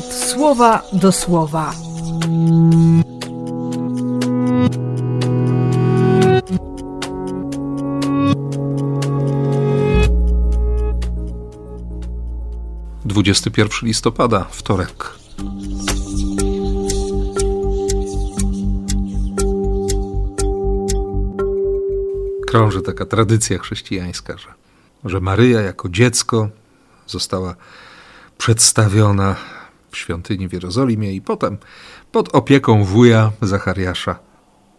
słowa do słowa. Dwudziesty pierwszy listopada, wtorek. Krąży taka tradycja chrześcijańska, że, że Maryja jako dziecko została przedstawiona w świątyni w Jerozolimie i potem pod opieką wuja Zachariasza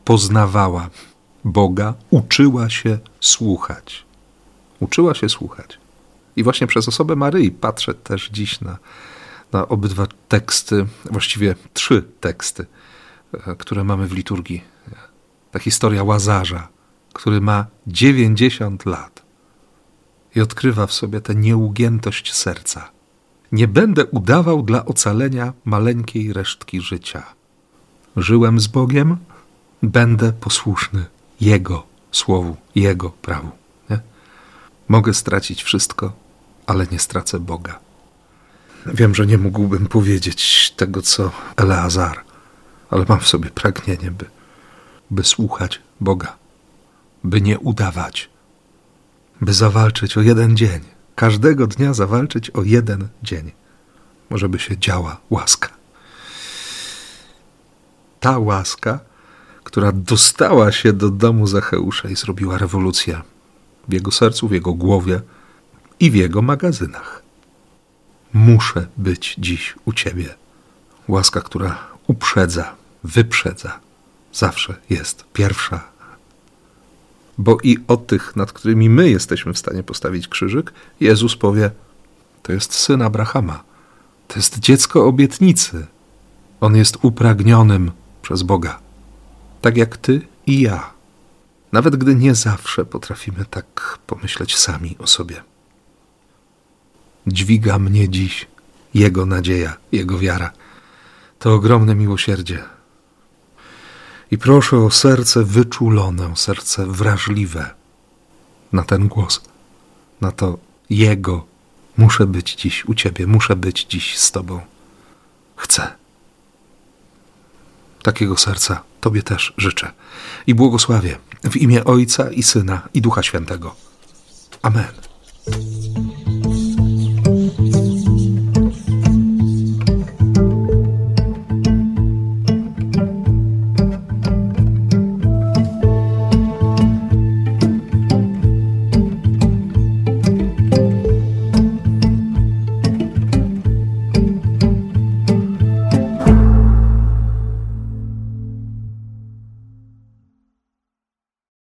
poznawała Boga, uczyła się słuchać. Uczyła się słuchać. I właśnie przez osobę Maryi patrzę też dziś na, na obydwa teksty, właściwie trzy teksty, e, które mamy w liturgii. Ta historia Łazarza, który ma 90 lat i odkrywa w sobie tę nieugiętość serca. Nie będę udawał dla ocalenia maleńkiej resztki życia. Żyłem z Bogiem, będę posłuszny Jego słowu, Jego prawu. Nie? Mogę stracić wszystko, ale nie stracę Boga. Wiem, że nie mógłbym powiedzieć tego, co Eleazar, ale mam w sobie pragnienie, by, by słuchać Boga, by nie udawać, by zawalczyć o jeden dzień, każdego dnia zawalczyć o jeden dzień. Może by się działa łaska. Ta łaska, która dostała się do domu Zacheusza i zrobiła rewolucję w jego sercu, w jego głowie i w jego magazynach. Muszę być dziś u Ciebie. Łaska, która uprzedza, wyprzedza, zawsze jest pierwsza bo i o tych, nad którymi my jesteśmy w stanie postawić krzyżyk, Jezus powie: To jest syn Abrahama, to jest dziecko obietnicy. On jest upragnionym przez Boga, tak jak ty i ja. Nawet gdy nie zawsze potrafimy tak pomyśleć sami o sobie. Dźwiga mnie dziś Jego nadzieja, Jego wiara. To ogromne miłosierdzie, i proszę o serce wyczulone, serce wrażliwe na ten głos, na to Jego. Muszę być dziś u Ciebie, muszę być dziś z Tobą. Chcę. Takiego serca Tobie też życzę i błogosławię w imię Ojca i Syna i Ducha Świętego. Amen.